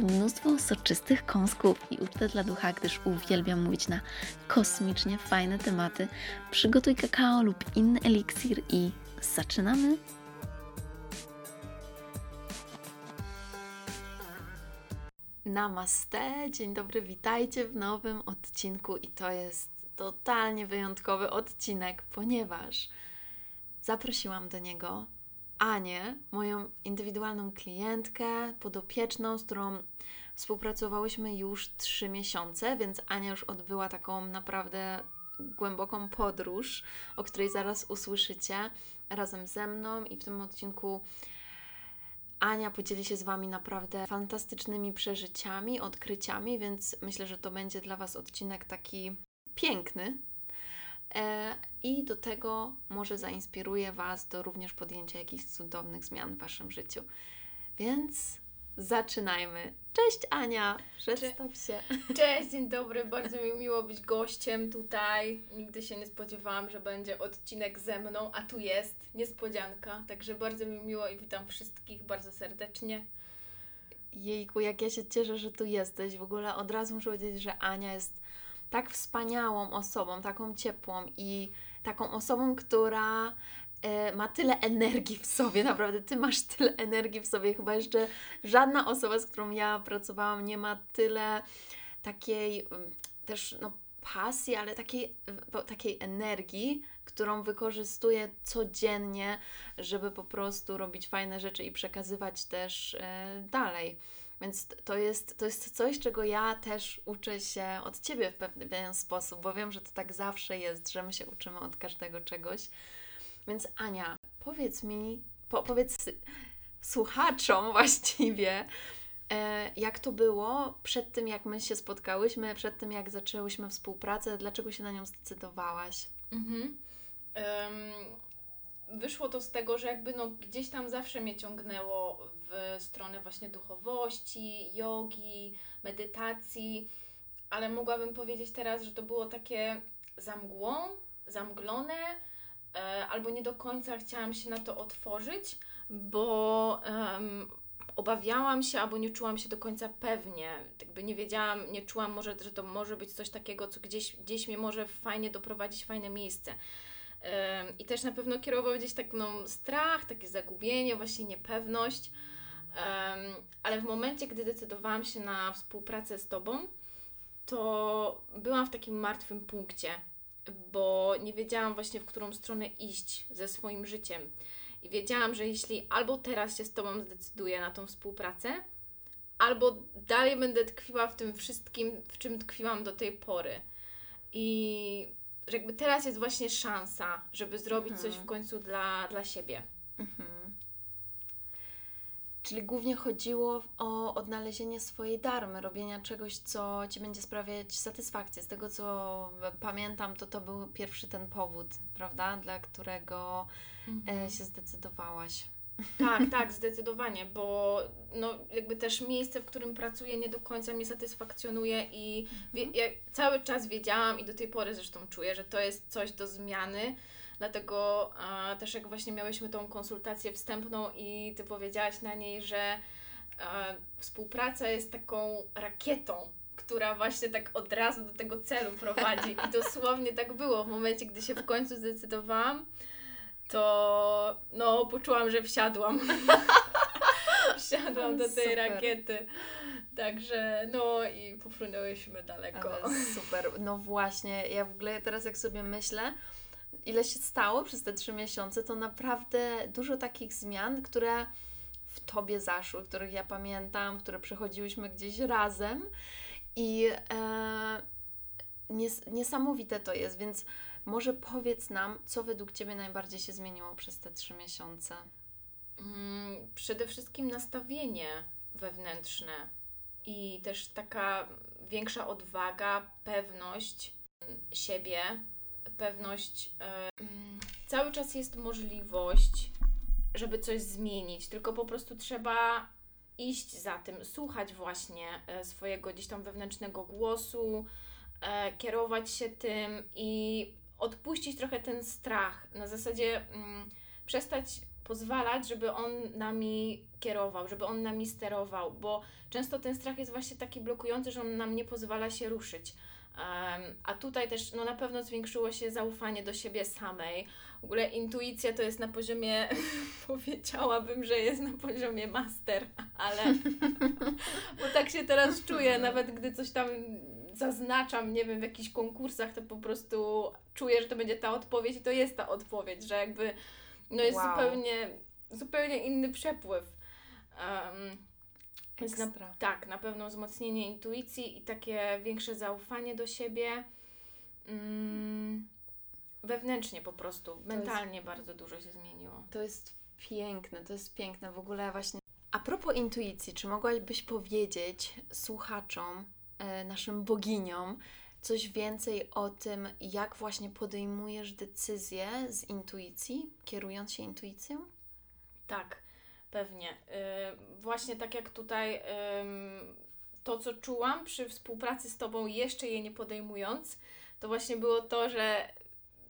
mnóstwo soczystych kąsków i ucztę dla ducha, gdyż uwielbiam mówić na kosmicznie fajne tematy. Przygotuj kakao lub inny eliksir i zaczynamy! Namaste, dzień dobry, witajcie w nowym odcinku i to jest totalnie wyjątkowy odcinek, ponieważ zaprosiłam do niego Anię, moją indywidualną klientkę, podopieczną, z którą współpracowałyśmy już trzy miesiące, więc Ania już odbyła taką naprawdę głęboką podróż, o której zaraz usłyszycie razem ze mną. I w tym odcinku Ania podzieli się z Wami naprawdę fantastycznymi przeżyciami, odkryciami, więc myślę, że to będzie dla Was odcinek taki piękny, i do tego może zainspiruje Was do również podjęcia jakichś cudownych zmian w Waszym życiu. Więc zaczynajmy. Cześć Ania, przedstaw się. Cześć, dzień dobry, bardzo mi miło być gościem tutaj. Nigdy się nie spodziewałam, że będzie odcinek ze mną, a tu jest niespodzianka, także bardzo mi miło i witam wszystkich bardzo serdecznie. Jejku, jak ja się cieszę, że tu jesteś. W ogóle od razu muszę powiedzieć, że Ania jest tak wspaniałą osobą, taką ciepłą i taką osobą, która e, ma tyle energii w sobie, naprawdę Ty masz tyle energii w sobie. Chyba jeszcze żadna osoba, z którą ja pracowałam, nie ma tyle takiej mm, też no, pasji, ale takiej, takiej energii, którą wykorzystuje codziennie, żeby po prostu robić fajne rzeczy i przekazywać też e, dalej. Więc to jest, to jest coś, czego ja też uczę się od Ciebie w pewien sposób, bo wiem, że to tak zawsze jest, że my się uczymy od każdego czegoś. Więc Ania, powiedz mi, po, powiedz słuchaczom właściwie, e, jak to było przed tym, jak my się spotkałyśmy, przed tym, jak zaczęłyśmy współpracę, dlaczego się na nią zdecydowałaś? Mhm. Um, wyszło to z tego, że jakby no gdzieś tam zawsze mnie ciągnęło w stronę właśnie duchowości, jogi, medytacji, ale mogłabym powiedzieć teraz, że to było takie za mgłą, zamglone, e, albo nie do końca chciałam się na to otworzyć, bo um, obawiałam się albo nie czułam się do końca pewnie. Jakby nie wiedziałam, nie czułam może, że to może być coś takiego, co gdzieś, gdzieś mnie może fajnie doprowadzić fajne miejsce. I też na pewno kierował gdzieś tak no, strach, takie zagubienie, właśnie niepewność. Ale w momencie, gdy decydowałam się na współpracę z Tobą, to byłam w takim martwym punkcie, bo nie wiedziałam właśnie, w którą stronę iść ze swoim życiem. I wiedziałam, że jeśli albo teraz się z Tobą zdecyduję na tą współpracę, albo dalej będę tkwiła w tym wszystkim, w czym tkwiłam do tej pory. I że jakby teraz jest właśnie szansa, żeby zrobić mhm. coś w końcu dla, dla siebie. Mhm. Czyli głównie chodziło o odnalezienie swojej darmy, robienia czegoś, co Ci będzie sprawiać satysfakcję. Z tego, co pamiętam, to to był pierwszy ten powód, prawda, dla którego e, mhm. się zdecydowałaś. Tak, tak, zdecydowanie, bo no, jakby też miejsce, w którym pracuję, nie do końca mnie satysfakcjonuje i wie, mhm. ja cały czas wiedziałam i do tej pory zresztą czuję, że to jest coś do zmiany. Dlatego a, też jak właśnie miałyśmy tą konsultację wstępną i Ty powiedziałaś na niej, że a, współpraca jest taką rakietą, która właśnie tak od razu do tego celu prowadzi. I dosłownie tak było w momencie, gdy się w końcu zdecydowałam to no, poczułam, że wsiadłam. wsiadłam do tej super. rakiety. Także no i pofrunęłyśmy daleko. Ale super. No właśnie, ja w ogóle teraz jak sobie myślę, ile się stało przez te trzy miesiące, to naprawdę dużo takich zmian, które w Tobie zaszły, których ja pamiętam, które przechodziłyśmy gdzieś razem i e, nies niesamowite to jest, więc może powiedz nam, co według Ciebie najbardziej się zmieniło przez te trzy miesiące? Mm, przede wszystkim nastawienie wewnętrzne i też taka większa odwaga, pewność siebie, pewność. Yy, cały czas jest możliwość, żeby coś zmienić, tylko po prostu trzeba iść za tym, słuchać właśnie e, swojego gdzieś tam wewnętrznego głosu, e, kierować się tym i odpuścić trochę ten strach. Na zasadzie mm, przestać pozwalać, żeby on nami kierował, żeby on nami sterował, bo często ten strach jest właśnie taki blokujący, że on nam nie pozwala się ruszyć. Um, a tutaj też no, na pewno zwiększyło się zaufanie do siebie samej. W ogóle intuicja to jest na poziomie, powiedziałabym, że jest na poziomie master, ale bo tak się teraz czuję, nawet gdy coś tam zaznaczam, nie wiem, w jakichś konkursach, to po prostu czuję, że to będzie ta odpowiedź i to jest ta odpowiedź, że jakby no jest wow. zupełnie, zupełnie inny przepływ. Um, więc na, tak, na pewno wzmocnienie intuicji i takie większe zaufanie do siebie. Mm, wewnętrznie po prostu, mentalnie jest, bardzo dużo się zmieniło. To jest piękne, to jest piękne. W ogóle właśnie. A propos intuicji, czy mogłabyś powiedzieć słuchaczom, e, naszym boginiom, coś więcej o tym, jak właśnie podejmujesz decyzje z intuicji, kierując się intuicją? Tak, pewnie. Yy, właśnie tak jak tutaj yy, to, co czułam przy współpracy z Tobą, jeszcze je nie podejmując, to właśnie było to, że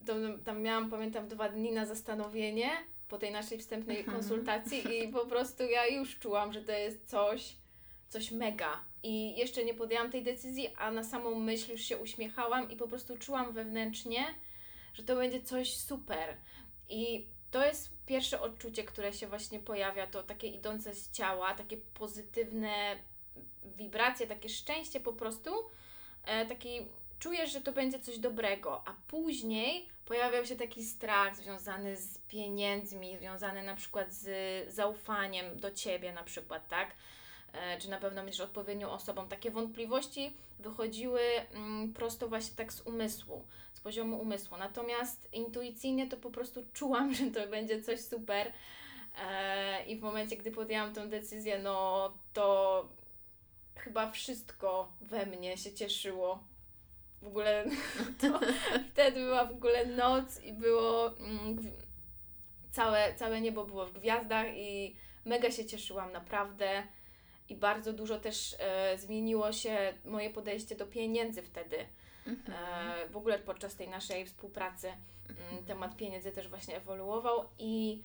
to, tam miałam, pamiętam, dwa dni na zastanowienie po tej naszej wstępnej mhm. konsultacji i po prostu ja już czułam, że to jest coś, coś mega. I jeszcze nie podjęłam tej decyzji, a na samą myśl już się uśmiechałam i po prostu czułam wewnętrznie, że to będzie coś super. I to jest pierwsze odczucie, które się właśnie pojawia, to takie idące z ciała, takie pozytywne wibracje, takie szczęście po prostu, e, taki czujesz, że to będzie coś dobrego, a później pojawiał się taki strach związany z pieniędzmi, związany na przykład z zaufaniem do ciebie, na przykład, tak? E, czy na pewno będziesz odpowiednią osobą. Takie wątpliwości wychodziły mm, prosto właśnie tak z umysłu, z poziomu umysłu. Natomiast intuicyjnie to po prostu czułam, że to będzie coś super. E, I w momencie, gdy podjęłam tę decyzję, no to chyba wszystko we mnie się cieszyło. W ogóle to wtedy była w ogóle noc i było mm, całe, całe niebo było w gwiazdach i mega się cieszyłam naprawdę i bardzo dużo też e, zmieniło się moje podejście do pieniędzy wtedy. Mhm. E, w ogóle podczas tej naszej współpracy mhm. temat pieniędzy też właśnie ewoluował i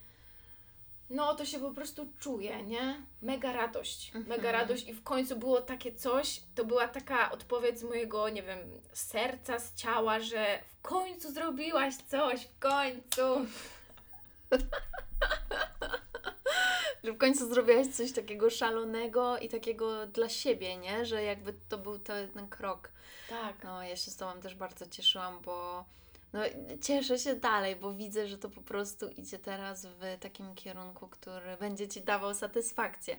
no to się po prostu czuje, nie? Mega radość, mhm. mega radość i w końcu było takie coś, to była taka odpowiedź z mojego, nie wiem, serca, z ciała, że w końcu zrobiłaś coś, w końcu. że w końcu zrobiłaś coś takiego szalonego i takiego dla siebie, nie? Że jakby to był ten krok. Tak. No, ja się z Tobą też bardzo cieszyłam, bo no, cieszę się dalej, bo widzę, że to po prostu idzie teraz w takim kierunku, który będzie Ci dawał satysfakcję.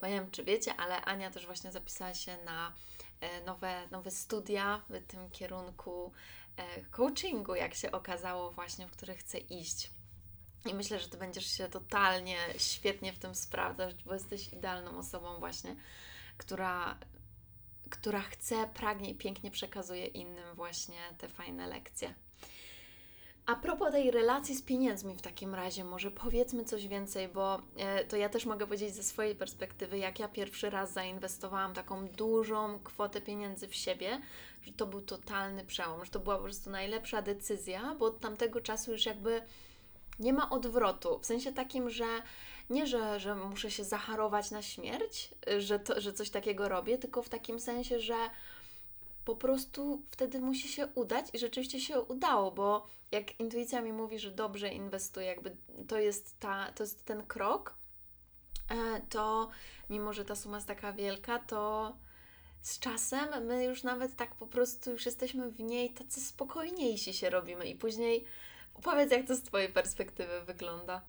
Bo nie wiem, czy wiecie, ale Ania też właśnie zapisała się na e, nowe, nowe studia w tym kierunku e, coachingu, jak się okazało właśnie, w który chce iść. I myślę, że Ty będziesz się totalnie świetnie w tym sprawdzać, bo jesteś idealną osobą właśnie, która, która chce, pragnie i pięknie przekazuje innym właśnie te fajne lekcje. A propos tej relacji z pieniędzmi w takim razie, może powiedzmy coś więcej, bo e, to ja też mogę powiedzieć ze swojej perspektywy, jak ja pierwszy raz zainwestowałam taką dużą kwotę pieniędzy w siebie, że to był totalny przełom, że to była po prostu najlepsza decyzja, bo od tamtego czasu już jakby nie ma odwrotu. W sensie takim, że nie, że, że muszę się zacharować na śmierć, że, to, że coś takiego robię, tylko w takim sensie, że po prostu wtedy musi się udać i rzeczywiście się udało, bo jak intuicja mi mówi, że dobrze inwestuję, jakby to jest, ta, to jest ten krok, e, to mimo, że ta suma jest taka wielka, to z czasem my już nawet tak po prostu już jesteśmy w niej tacy spokojniejsi się robimy i później Opowiedz, jak to z Twojej perspektywy wygląda.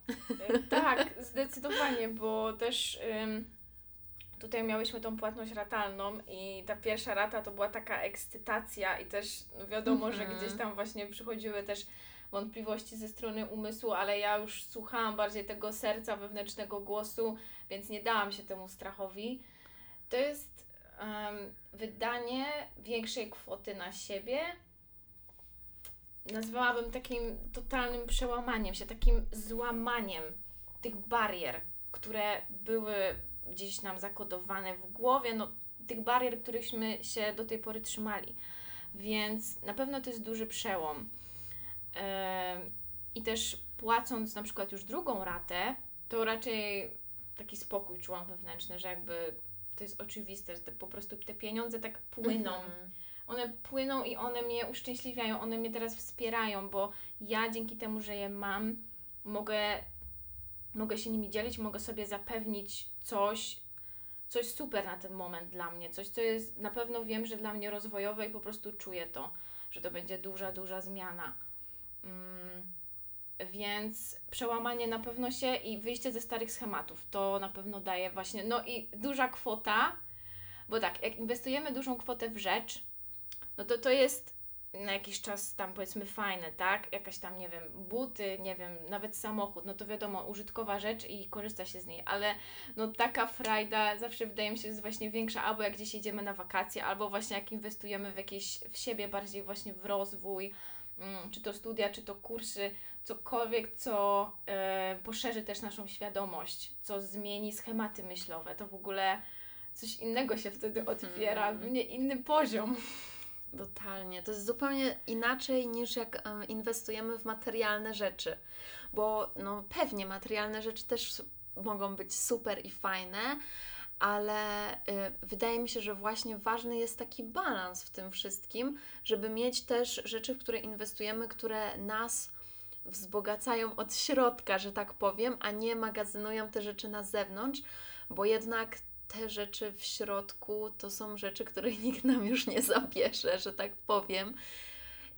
E, tak, zdecydowanie, bo też ym, tutaj miałyśmy tą płatność ratalną i ta pierwsza rata to była taka ekscytacja i też no wiadomo, że mhm. gdzieś tam właśnie przychodziły też wątpliwości ze strony umysłu, ale ja już słuchałam bardziej tego serca, wewnętrznego głosu, więc nie dałam się temu strachowi. To jest um, wydanie większej kwoty na siebie nazwałabym takim totalnym przełamaniem się, takim złamaniem tych barier, które były gdzieś nam zakodowane w głowie, no tych barier, którychśmy się do tej pory trzymali. Więc na pewno to jest duży przełom. Yy, I też płacąc na przykład już drugą ratę, to raczej taki spokój czułam wewnętrzny, że jakby to jest oczywiste, że te, po prostu te pieniądze tak płyną. Mm-hmm. One płyną i one mnie uszczęśliwiają, one mnie teraz wspierają, bo ja dzięki temu, że je mam, mogę, mogę się nimi dzielić, mogę sobie zapewnić coś, coś super na ten moment dla mnie, coś, co jest na pewno wiem, że dla mnie rozwojowe i po prostu czuję to, że to będzie duża, duża zmiana. Mm, więc przełamanie na pewno się i wyjście ze starych schematów to na pewno daje właśnie, no i duża kwota, bo tak, jak inwestujemy dużą kwotę w rzecz, no to to jest na jakiś czas tam powiedzmy fajne, tak? Jakaś tam, nie wiem, buty, nie wiem, nawet samochód, no to wiadomo, użytkowa rzecz i korzysta się z niej, ale no taka frajda zawsze wydaje mi się jest właśnie większa, albo jak gdzieś jedziemy na wakacje, albo właśnie jak inwestujemy w jakieś, w siebie bardziej właśnie w rozwój, mm, czy to studia, czy to kursy, cokolwiek, co y, poszerzy też naszą świadomość, co zmieni schematy myślowe, to w ogóle coś innego się wtedy otwiera, mm. nie inny poziom. Totalnie. To jest zupełnie inaczej niż jak inwestujemy w materialne rzeczy, bo no pewnie materialne rzeczy też mogą być super i fajne, ale y, wydaje mi się, że właśnie ważny jest taki balans w tym wszystkim, żeby mieć też rzeczy, w które inwestujemy, które nas wzbogacają od środka, że tak powiem, a nie magazynują te rzeczy na zewnątrz, bo jednak te rzeczy w środku to są rzeczy, których nikt nam już nie zabierze, że tak powiem.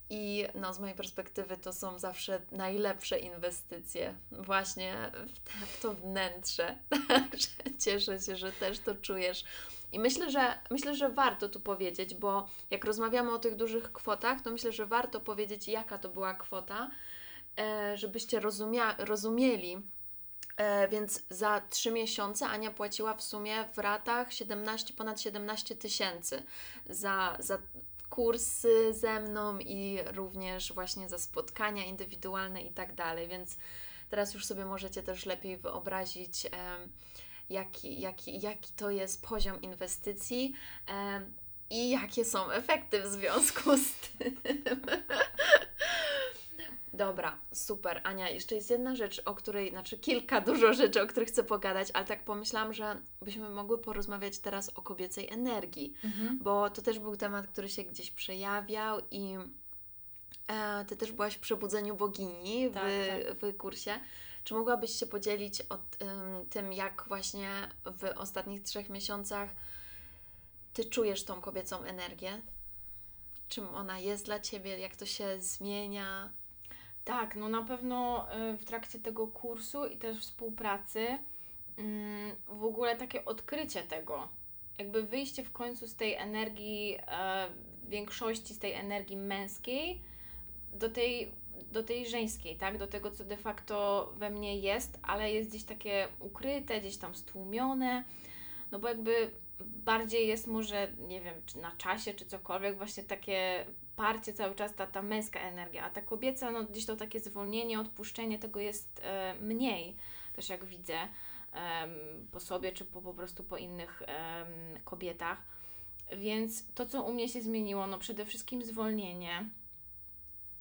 I no, z mojej perspektywy to są zawsze najlepsze inwestycje właśnie w, te, w to wnętrze. Także cieszę się, że też to czujesz. I myślę, że myślę, że warto tu powiedzieć, bo jak rozmawiamy o tych dużych kwotach, to myślę, że warto powiedzieć, jaka to była kwota, e, żebyście rozumia, rozumieli, więc za trzy miesiące Ania płaciła w sumie w ratach 17, ponad 17 tysięcy za, za kursy ze mną i również właśnie za spotkania indywidualne i tak dalej. Więc teraz już sobie możecie też lepiej wyobrazić, e, jaki, jaki, jaki to jest poziom inwestycji. E, i jakie są efekty w związku z tym. Dobra, super. Ania, jeszcze jest jedna rzecz, o której, znaczy kilka dużo rzeczy, o których chcę pogadać, ale tak pomyślałam, że byśmy mogły porozmawiać teraz o kobiecej energii, mhm. bo to też był temat, który się gdzieś przejawiał i e, Ty też byłaś w Przebudzeniu Bogini tak, w, tak. w kursie. Czy mogłabyś się podzielić o tym, jak właśnie w ostatnich trzech miesiącach Ty czujesz tą kobiecą energię? Czym ona jest dla Ciebie? Jak to się zmienia? Tak, no na pewno y, w trakcie tego kursu i też współpracy mm, w ogóle takie odkrycie tego, jakby wyjście w końcu z tej energii, e, większości z tej energii męskiej do tej, do tej żeńskiej, tak? Do tego, co de facto we mnie jest, ale jest gdzieś takie ukryte, gdzieś tam stłumione, no bo jakby bardziej jest może, nie wiem, czy na czasie, czy cokolwiek, właśnie takie parcie cały czas, ta, ta męska energia, a ta kobieca, no gdzieś to takie zwolnienie, odpuszczenie tego jest e, mniej, też jak widzę e, po sobie, czy po, po prostu po innych e, kobietach. Więc to, co u mnie się zmieniło, no przede wszystkim zwolnienie,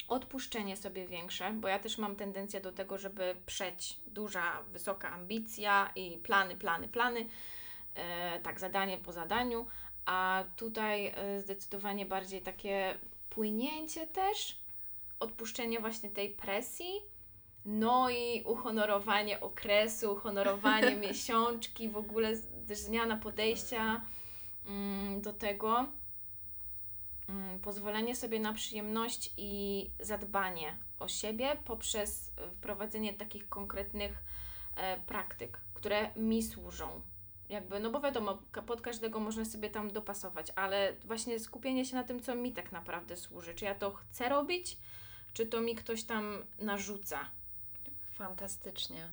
odpuszczenie sobie większe, bo ja też mam tendencję do tego, żeby przeć duża, wysoka ambicja i plany, plany, plany, e, tak, zadanie po zadaniu, a tutaj e, zdecydowanie bardziej takie płynięcie też, odpuszczenie właśnie tej presji, no i uhonorowanie okresu, uhonorowanie miesiączki, w ogóle też zmiana podejścia mm, do tego. Mm, pozwolenie sobie na przyjemność i zadbanie o siebie poprzez wprowadzenie takich konkretnych e, praktyk, które mi służą jakby, no bo wiadomo, pod każdego można sobie tam dopasować, ale właśnie skupienie się na tym, co mi tak naprawdę służy. Czy ja to chcę robić, czy to mi ktoś tam narzuca. Fantastycznie.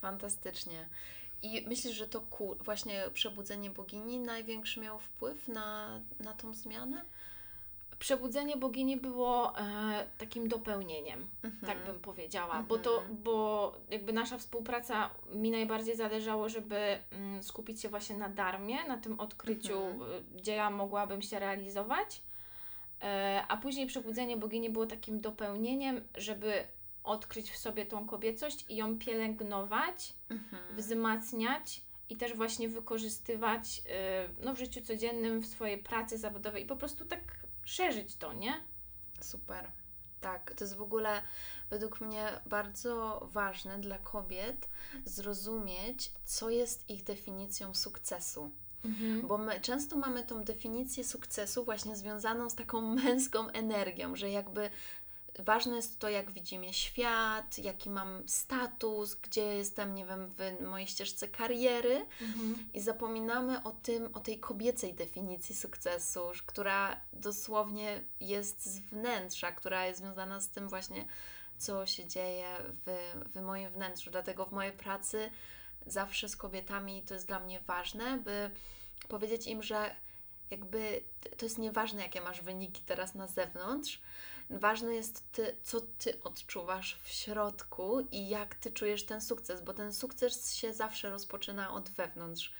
Fantastycznie. I myślisz, że to ku, właśnie przebudzenie bogini największy miał wpływ na, na tą zmianę? Przebudzenie bogini było e, takim dopełnieniem, Mhm. tak bym powiedziała, bo to, bo jakby nasza współpraca mi najbardziej zależało, żeby mm, skupić się właśnie na darmie, na tym odkryciu, Mhm. y, gdzie ja mogłabym się realizować, e, a później przebudzenie bogini było takim dopełnieniem, żeby odkryć w sobie tą kobiecość i ją pielęgnować, Mhm. wzmacniać i też właśnie wykorzystywać y, no, w życiu codziennym, w swojej pracy zawodowej i po prostu tak szerzyć to, nie? Super. Tak, to jest w ogóle według mnie bardzo ważne dla kobiet zrozumieć, co jest ich definicją sukcesu. Bo my często mamy tą definicję sukcesu właśnie związaną z taką męską energią, że jakby ważne jest to, jak widzimy świat, jaki mam status, gdzie jestem, nie wiem, w mojej ścieżce kariery. Mhm. I zapominamy o tym, o tej kobiecej definicji sukcesu, która dosłownie jest z wnętrza, która jest związana z tym właśnie, co się dzieje w, w moim wnętrzu. Dlatego w mojej pracy zawsze z kobietami to jest dla mnie ważne, by powiedzieć im, że jakby to jest nieważne, jakie masz wyniki teraz na zewnątrz. Ważne jest, ty, co ty odczuwasz w środku i jak ty czujesz ten sukces, bo ten sukces się zawsze rozpoczyna od wewnątrz.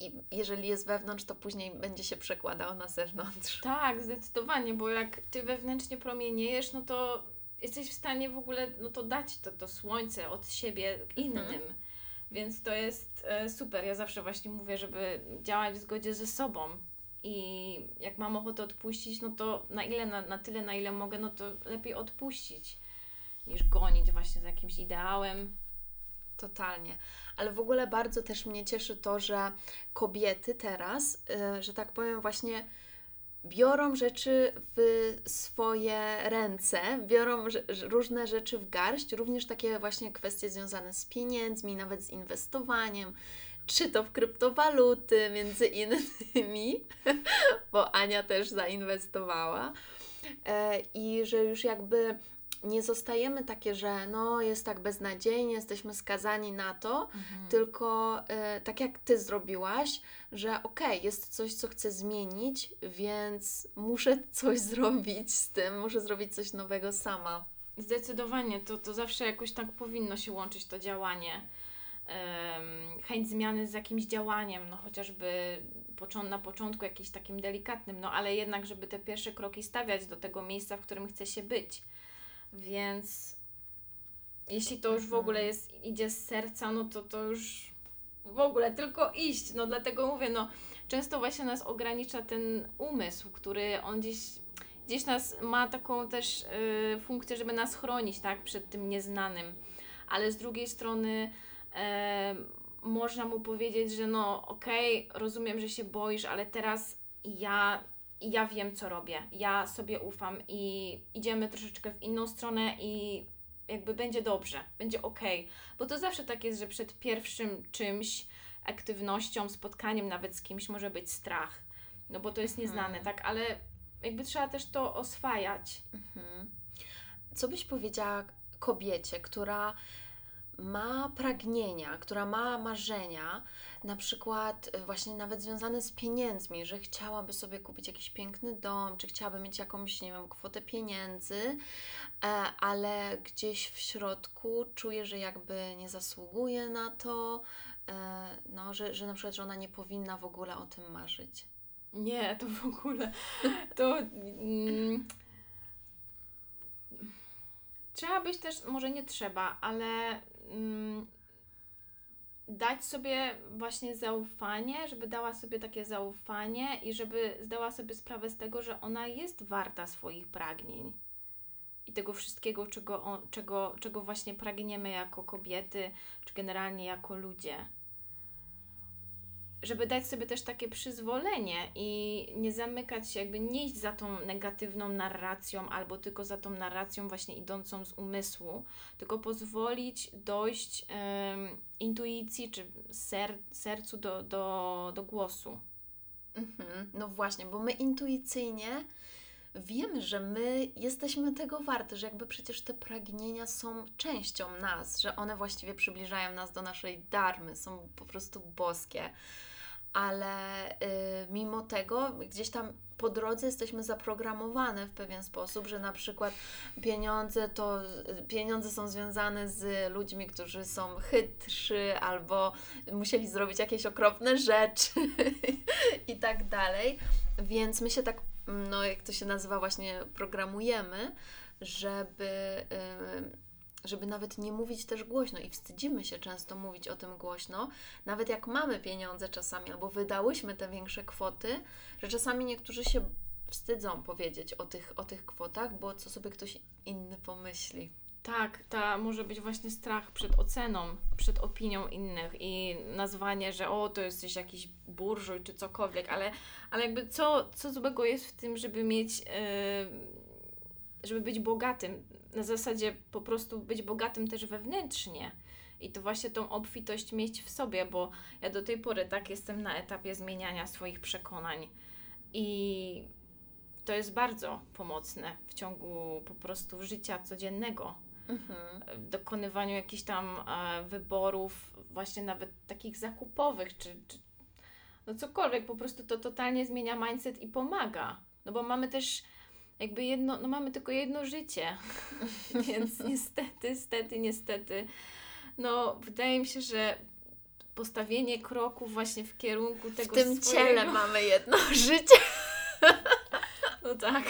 I jeżeli jest wewnątrz, to później będzie się przekładał na zewnątrz. Tak, zdecydowanie, bo jak ty wewnętrznie promieniejesz, no to jesteś w stanie w ogóle no to dać to, to słońce od siebie innym. Mhm. Więc to jest e, super. Ja zawsze właśnie mówię, żeby działać w zgodzie ze sobą. I jak mam ochotę odpuścić, no to na ile, na, na tyle, na ile mogę, no to lepiej odpuścić, niż gonić właśnie za jakimś ideałem. Totalnie. Ale w ogóle bardzo też mnie cieszy to, że kobiety teraz, y, że tak powiem, właśnie biorą rzeczy w swoje ręce, biorą różne rzeczy w garść, również takie właśnie kwestie związane z pieniędzmi, nawet z inwestowaniem, czy to w kryptowaluty, między innymi, bo Ania też zainwestowała. E, I że już jakby nie zostajemy takie, że no jest tak beznadziejnie, jesteśmy skazani na to, tylko e, tak jak ty zrobiłaś, że okej, jest coś, co chcę zmienić, więc muszę coś zrobić z tym, muszę zrobić coś nowego sama. Zdecydowanie, to, to zawsze jakoś tak powinno się łączyć to działanie. Chęć zmiany z jakimś działaniem, no chociażby na początku jakimś takim delikatnym, no ale jednak, żeby te pierwsze kroki stawiać do tego miejsca, w którym chce się być. Więc jeśli to już w Mhm. ogóle jest, idzie z serca, no to to już w ogóle tylko iść. No dlatego mówię, no często właśnie nas ogranicza ten umysł, który on gdzieś gdzieś nas ma taką też y, funkcję, żeby nas chronić, tak, przed tym nieznanym. Ale z drugiej strony można mu powiedzieć, że no okej, rozumiem, że się boisz, ale teraz ja, ja wiem, co robię. Ja sobie ufam i idziemy troszeczkę w inną stronę i jakby będzie dobrze, będzie okej. Bo to zawsze tak jest, że przed pierwszym czymś, aktywnością, spotkaniem nawet z kimś może być strach. No bo to jest nieznane, Mhm. tak? Ale jakby trzeba też to oswajać. Mhm. Co byś powiedziała kobiecie, która ma pragnienia, która ma marzenia, na przykład y, właśnie nawet związane z pieniędzmi, że chciałaby sobie kupić jakiś piękny dom, czy chciałaby mieć jakąś, nie wiem, kwotę pieniędzy, e, ale gdzieś w środku czuje, że jakby nie zasługuje na to, e, no, że, że na przykład, że ona nie powinna w ogóle o tym marzyć. Nie, to w ogóle. To. Mm, trzeba być też, może nie trzeba, ale dać sobie właśnie zaufanie, żeby dała sobie takie zaufanie i żeby zdała sobie sprawę z tego, że ona jest warta swoich pragnień. I tego wszystkiego, czego, czego, czego właśnie pragniemy jako kobiety, czy generalnie jako ludzie żeby dać sobie też takie przyzwolenie i nie zamykać się, jakby nie iść za tą negatywną narracją albo tylko za tą narracją właśnie idącą z umysłu, tylko pozwolić dojść em, intuicji czy ser, sercu do, do, do głosu. Mhm. No właśnie, bo my intuicyjnie wiemy, że my jesteśmy tego warte, że jakby przecież te pragnienia są częścią nas, że one właściwie przybliżają nas do naszej darmy, są po prostu boskie. Ale y, mimo tego gdzieś tam po drodze jesteśmy zaprogramowane w pewien sposób, że na przykład pieniądze to pieniądze są związane z ludźmi, którzy są chytrzy albo musieli zrobić jakieś okropne rzeczy i tak dalej. Więc my się tak, no jak to się nazywa, właśnie programujemy, żeby. Yy, żeby nawet nie mówić też głośno i wstydzimy się często mówić o tym głośno, nawet jak mamy pieniądze czasami albo wydałyśmy te większe kwoty, że czasami niektórzy się wstydzą powiedzieć o tych, o tych kwotach, bo co sobie ktoś inny pomyśli. Tak, ta może być właśnie strach przed oceną, przed opinią innych i nazwanie, że o, to jesteś jakiś burżuj czy cokolwiek, ale, ale jakby co, co złego jest w tym, żeby mieć, yy, żeby być bogatym, na zasadzie po prostu być bogatym też wewnętrznie. I to właśnie tą obfitość mieć w sobie, bo ja do tej pory tak jestem na etapie zmieniania swoich przekonań. I to jest bardzo pomocne w ciągu po prostu życia codziennego. Mhm. Dokonywaniu jakichś tam e, wyborów, właśnie nawet takich zakupowych, czy, czy no cokolwiek, po prostu to totalnie zmienia mindset i pomaga. No bo mamy też jakby jedno, no mamy tylko jedno życie, więc niestety, niestety, niestety, no wydaje mi się, że postawienie kroku właśnie w kierunku tego W tym swojego... ciele mamy jedno życie. No tak.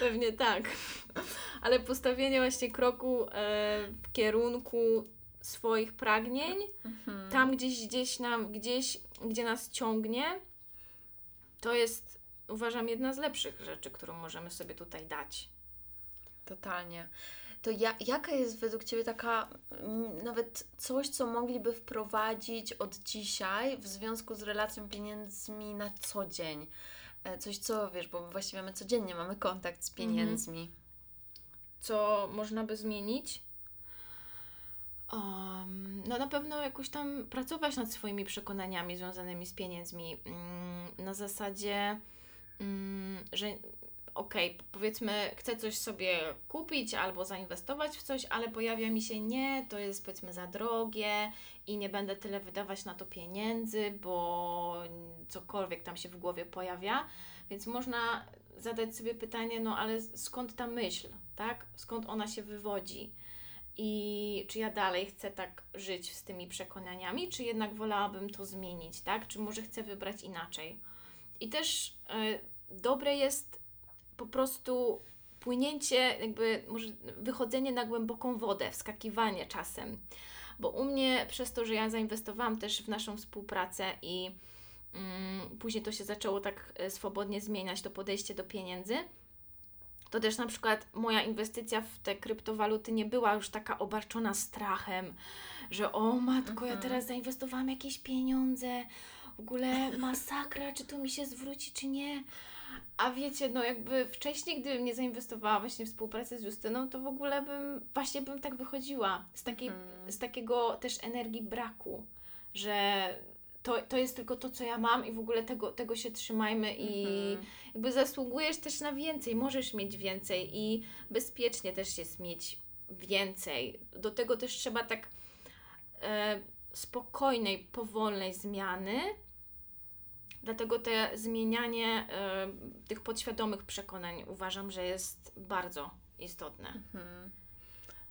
Pewnie tak. Ale postawienie właśnie kroku e, w kierunku swoich pragnień, mhm. tam gdzieś, gdzieś nam, gdzieś, gdzie nas ciągnie, to jest uważam, jedna z lepszych rzeczy, którą możemy sobie tutaj dać. Totalnie. To ja, jaka jest według Ciebie taka, m, nawet coś, co mogliby wprowadzić od dzisiaj w związku z relacją pieniędzmi na co dzień? E, coś, co wiesz, bo właściwie my codziennie mamy kontakt z mhm. pieniędzmi. Mhm. Co można by zmienić? Um, no na pewno jakoś tam pracować nad swoimi przekonaniami związanymi z pieniędzmi. Um, na zasadzie Mm, że okej, okay, powiedzmy, chcę coś sobie kupić albo zainwestować w coś, ale pojawia mi się nie, to jest powiedzmy za drogie i nie będę tyle wydawać na to pieniędzy, bo cokolwiek tam się w głowie pojawia. Więc można zadać sobie pytanie, no ale skąd ta myśl, tak? Skąd ona się wywodzi? I czy ja dalej chcę tak żyć z tymi przekonaniami, czy jednak wolałabym to zmienić, tak? Czy może chcę wybrać inaczej? I też y, dobre jest po prostu płynięcie, jakby może wychodzenie na głęboką wodę, wskakiwanie czasem. Bo u mnie, przez to, że ja zainwestowałam też w naszą współpracę i później to się zaczęło tak e, swobodnie zmieniać, to podejście do pieniędzy, to też na przykład moja inwestycja w te kryptowaluty nie była już taka obarczona strachem, że o matko, ja mhm. teraz zainwestowałam jakieś pieniądze, w ogóle masakra, czy to mi się zwróci, czy nie. A wiecie, no jakby wcześniej, gdybym nie zainwestowała właśnie w współpracę z Justyną, to w ogóle bym, właśnie bym tak wychodziła z, takiej, hmm. z takiego też energii braku, że to, to jest tylko to, co ja mam i w ogóle tego, tego się trzymajmy i mhm. jakby zasługujesz też na więcej, możesz mieć więcej i bezpiecznie też jest mieć więcej. Do tego też trzeba tak e, spokojnej, powolnej zmiany, Dlatego te zmienianie y, tych podświadomych przekonań uważam, że jest bardzo istotne. Mhm.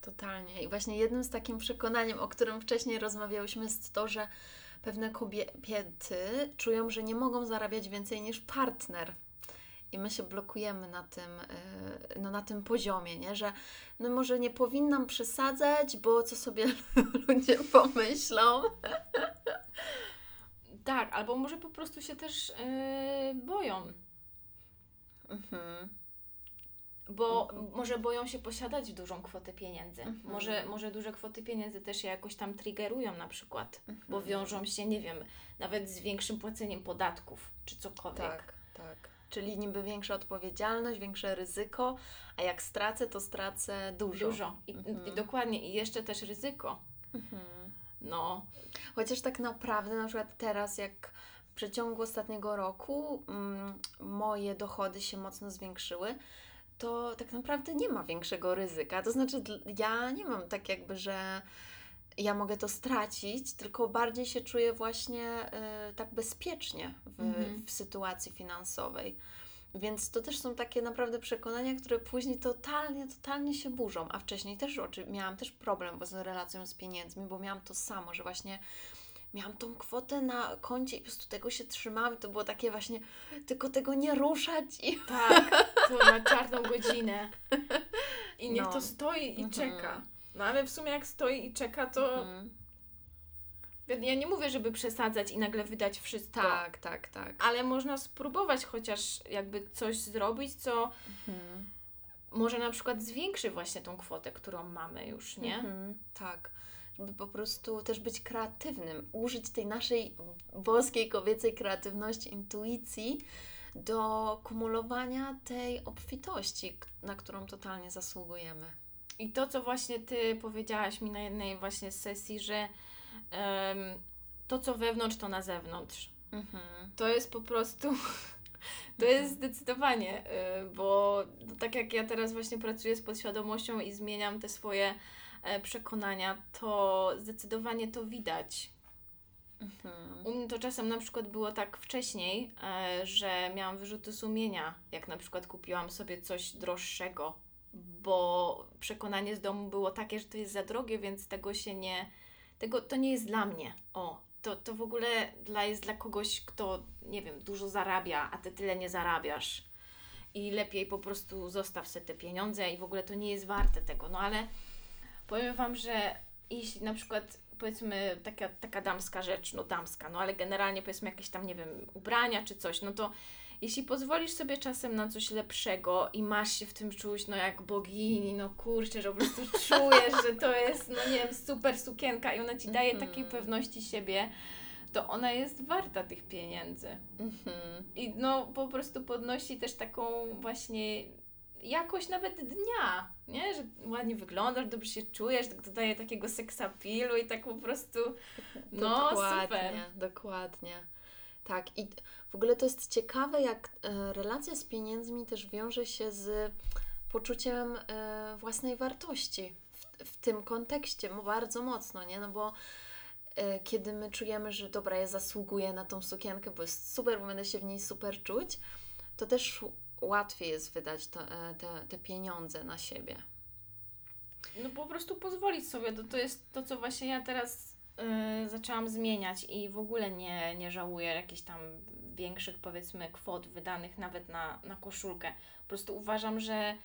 Totalnie. I właśnie jednym z takim przekonaniem, o którym wcześniej rozmawiałyśmy, jest to, że pewne kobiety czują, że nie mogą zarabiać więcej niż partner. I my się blokujemy na tym, no, na tym poziomie, nie? że no może nie powinnam przesadzać, bo co sobie ludzie pomyślą. Tak, albo może po prostu się też yy, boją. Mhm. Bo mhm. może boją się posiadać dużą kwotę pieniędzy. Mhm. Może, może duże kwoty pieniędzy też się jakoś tam triggerują na przykład, mhm. bo wiążą się, nie wiem, nawet z większym płaceniem podatków czy cokolwiek. Tak, tak. Czyli niby większa odpowiedzialność, większe ryzyko, a jak stracę, to stracę dużo. Dużo. I, i mhm. dokładnie. I jeszcze też ryzyko. Mhm. No. Chociaż tak naprawdę na przykład teraz jak przeciągu ostatniego roku mm, moje dochody się mocno zwiększyły, to tak naprawdę nie ma większego ryzyka. To znaczy, ja nie mam tak jakby, że ja mogę to stracić, tylko bardziej się czuję właśnie y, tak bezpiecznie w, mhm. w sytuacji finansowej. Więc to też są takie naprawdę przekonania, które później totalnie, totalnie się burzą. A wcześniej też miałam też problem z relacją z pieniędzmi, bo miałam to samo, że właśnie miałam tą kwotę na koncie i po prostu tego się trzymałam. I to było takie właśnie, tylko tego nie ruszać. I... Tak, to na czarną godzinę. I niech no. to stoi i mhm. czeka. No ale w sumie jak stoi i czeka, to mhm. Ja nie mówię, żeby przesadzać i nagle wydać wszystko. Tak, tak, tak. Ale można spróbować chociaż jakby coś zrobić, co mhm. może na przykład zwiększy właśnie tą kwotę, którą mamy już, nie? Mhm, tak. Żeby po prostu też być kreatywnym, użyć tej naszej boskiej, kobiecej kreatywności, intuicji do kumulowania tej obfitości, na którą totalnie zasługujemy. I to, co właśnie Ty powiedziałaś mi na jednej właśnie sesji, że um, to, co wewnątrz, to na zewnątrz. Mhm. To jest po prostu. To jest mhm. zdecydowanie, y, bo tak jak ja teraz właśnie pracuję z podświadomością i zmieniam te swoje przekonania, to zdecydowanie to widać. Mhm. U mnie to czasem na przykład było tak wcześniej, e, że miałam wyrzuty sumienia, jak na przykład kupiłam sobie coś droższego, bo przekonanie z domu było takie, że to jest za drogie, więc tego się nie, tego, to nie jest dla mnie. O, to, to w ogóle dla, jest dla kogoś, kto, nie wiem, dużo zarabia, a ty tyle nie zarabiasz. I lepiej po prostu zostaw sobie te pieniądze i w ogóle to nie jest warte tego. No ale powiem Wam, że jeśli na przykład powiedzmy taka, taka damska rzecz, no damska, no ale generalnie powiedzmy jakieś tam, nie wiem, ubrania czy coś, no to jeśli pozwolisz sobie czasem na coś lepszego i masz się w tym czuć, no jak bogini, no kurczę, że po prostu czujesz, że to jest, no nie wiem, super sukienka i ona ci daje mm -hmm. takiej pewności siebie, to ona jest warta tych pieniędzy. Mm -hmm. I no po prostu podnosi też taką właśnie jakość nawet dnia, nie? Że ładnie wyglądasz, dobrze się czujesz, tak dodaje takiego seksapilu i tak po prostu, no dokładnie, super. Dokładnie, tak. I w ogóle to jest ciekawe, jak e, relacja z pieniędzmi też wiąże się z poczuciem e, własnej wartości w, w tym kontekście bardzo mocno, nie? No bo e, kiedy my czujemy, że dobra, ja zasługuję na tą sukienkę, bo jest super, bo będę się w niej super czuć, to też łatwiej jest wydać to, te, te pieniądze na siebie. No po prostu pozwolić sobie, to, to jest to, co właśnie ja teraz yy, zaczęłam zmieniać i w ogóle nie, nie żałuję jakichś tam większych, powiedzmy, kwot wydanych nawet na, na koszulkę. Po prostu uważam, że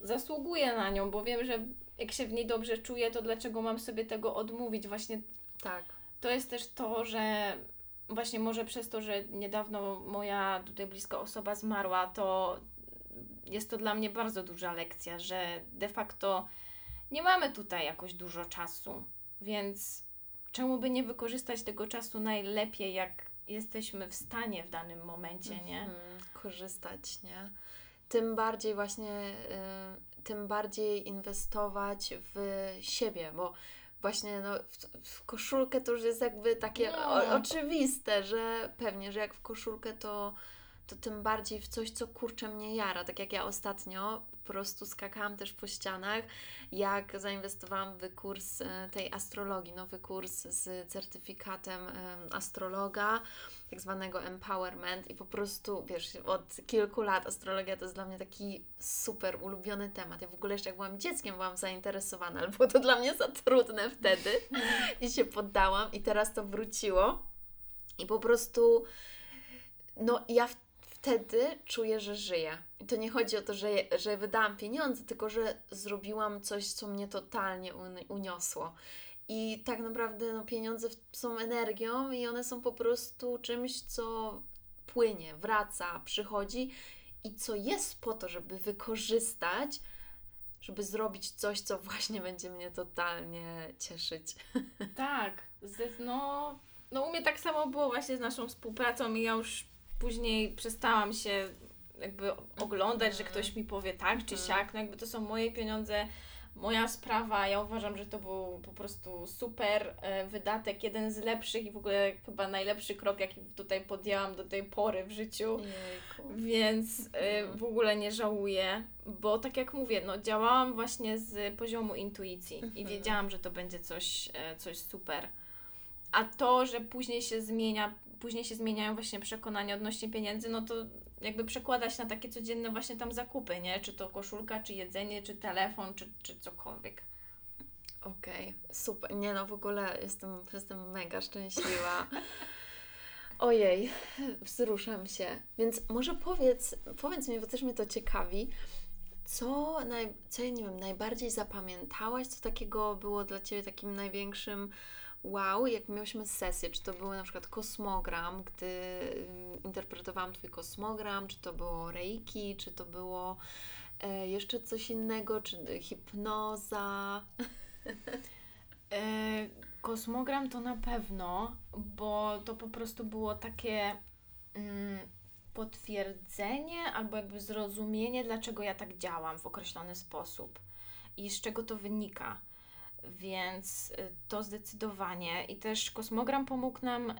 zasługuję na nią, bo wiem, że jak się w niej dobrze czuję, to dlaczego mam sobie tego odmówić? Właśnie tak. To jest też to, że właśnie może przez to, że niedawno moja tutaj bliska osoba zmarła, to jest to dla mnie bardzo duża lekcja, że de facto nie mamy tutaj jakoś dużo czasu, więc czemu by nie wykorzystać tego czasu najlepiej, jak jesteśmy w stanie w danym momencie, nie? -hmm, korzystać, nie? Tym bardziej właśnie, y, tym bardziej inwestować w siebie, bo właśnie no, w, w, koszulkę to już jest jakby takie no. o, oczywiste, że pewnie, że jak w koszulkę to to tym bardziej w coś, co kurczę mnie jara. Tak jak ja ostatnio po prostu skakałam też po ścianach, jak zainwestowałam w kurs e, tej astrologii, nowy kurs z certyfikatem astrologa, tak zwanego empowerment i po prostu, wiesz, od kilku lat astrologia to jest dla mnie taki super ulubiony temat. Ja w ogóle jeszcze jak byłam dzieckiem byłam zainteresowana, ale było to dla mnie za trudne wtedy i się poddałam i teraz to wróciło i po prostu no ja w wtedy czuję, że żyję. I to nie chodzi o to, że, że wydałam pieniądze, tylko że zrobiłam coś, co mnie totalnie uniosło. I tak naprawdę no, pieniądze są energią i one są po prostu czymś, co płynie, wraca, przychodzi i co jest po to, żeby wykorzystać, żeby zrobić coś, co właśnie będzie mnie totalnie cieszyć. Tak, no, no u mnie tak samo było właśnie z naszą współpracą i ja już później przestałam się jakby oglądać, że ktoś mi powie tak czy mhm. siak, no jakby to są moje pieniądze, moja sprawa. Ja uważam, że to był po prostu super e, wydatek, jeden z lepszych i w ogóle chyba najlepszy krok, jaki tutaj podjęłam do tej pory w życiu. Jejku. Więc e, Mhm. w ogóle nie żałuję, bo tak jak mówię, no działałam właśnie z poziomu intuicji i Mhm. wiedziałam, że to będzie coś, e, coś super. A to, że później się zmienia, później się zmieniają właśnie przekonania odnośnie pieniędzy, no to jakby przekłada się na takie codzienne właśnie tam zakupy, nie? Czy to koszulka, czy jedzenie, czy telefon, czy, czy cokolwiek. Okej, super. Nie no, w ogóle jestem, jestem mega szczęśliwa. Ojej, wzruszam się. Więc może powiedz, powiedz mi, bo też mnie to ciekawi, co, naj, co ja nie wiem, najbardziej zapamiętałaś, co takiego było dla Ciebie takim największym wow, jak miałyśmy sesję, czy to był na przykład kosmogram, gdy ym, interpretowałam Twój kosmogram, czy to było reiki, czy to było e, jeszcze coś innego, czy hipnoza. E, kosmogram to na pewno, bo to po prostu było takie mm, potwierdzenie albo jakby zrozumienie, dlaczego ja tak działam w określony sposób i z czego to wynika. Więc y, to zdecydowanie. I też kosmogram pomógł nam y,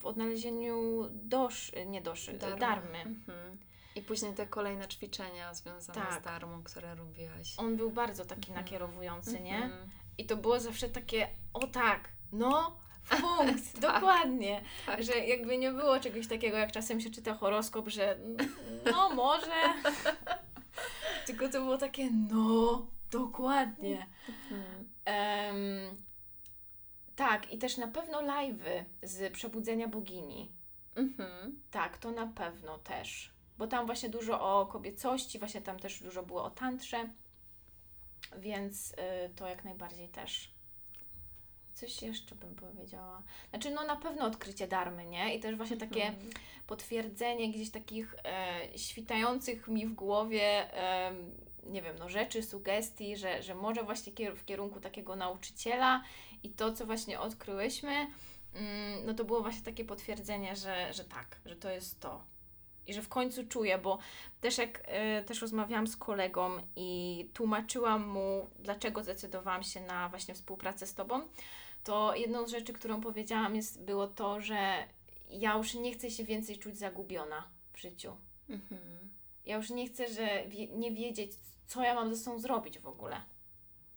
w odnalezieniu dosz, nie doszy, darmy. darmy. Mhm. I później te kolejne ćwiczenia związane Tak. z darmą, które robiłaś. On był bardzo taki Mhm. nakierowujący, nie? Mhm. I to było zawsze takie, o tak, no, w punkt, Tak. dokładnie. Tak. Że jakby nie było czegoś takiego, jak czasem się czyta horoskop, że no może. Tylko to było takie, no, dokładnie. Mhm. Em, tak, i też na pewno live'y z Przebudzenia Bogini. Mhm. Tak, to na pewno też. Bo tam właśnie dużo o kobiecości, właśnie tam też dużo było o tantrze. Więc y, to jak najbardziej też. Coś jeszcze bym powiedziała. Znaczy, no na pewno odkrycie darmy, nie? I też właśnie takie Mhm. potwierdzenie gdzieś takich e, świtających mi w głowie, em, nie wiem, no rzeczy, sugestii, że, że może właśnie kier- w kierunku takiego nauczyciela i to, co właśnie odkryłyśmy, mm, no to było właśnie takie potwierdzenie, że, że tak, że to jest to. I że w końcu czuję, bo też jak e, też rozmawiałam z kolegą i tłumaczyłam mu, dlaczego zdecydowałam się na właśnie współpracę z Tobą, to jedną z rzeczy, którą powiedziałam, jest, było to, że ja już nie chcę się więcej czuć zagubiona w życiu. Mhm. Ja już nie chcę, że wie, nie wiedzieć, co ja mam ze sobą zrobić w ogóle.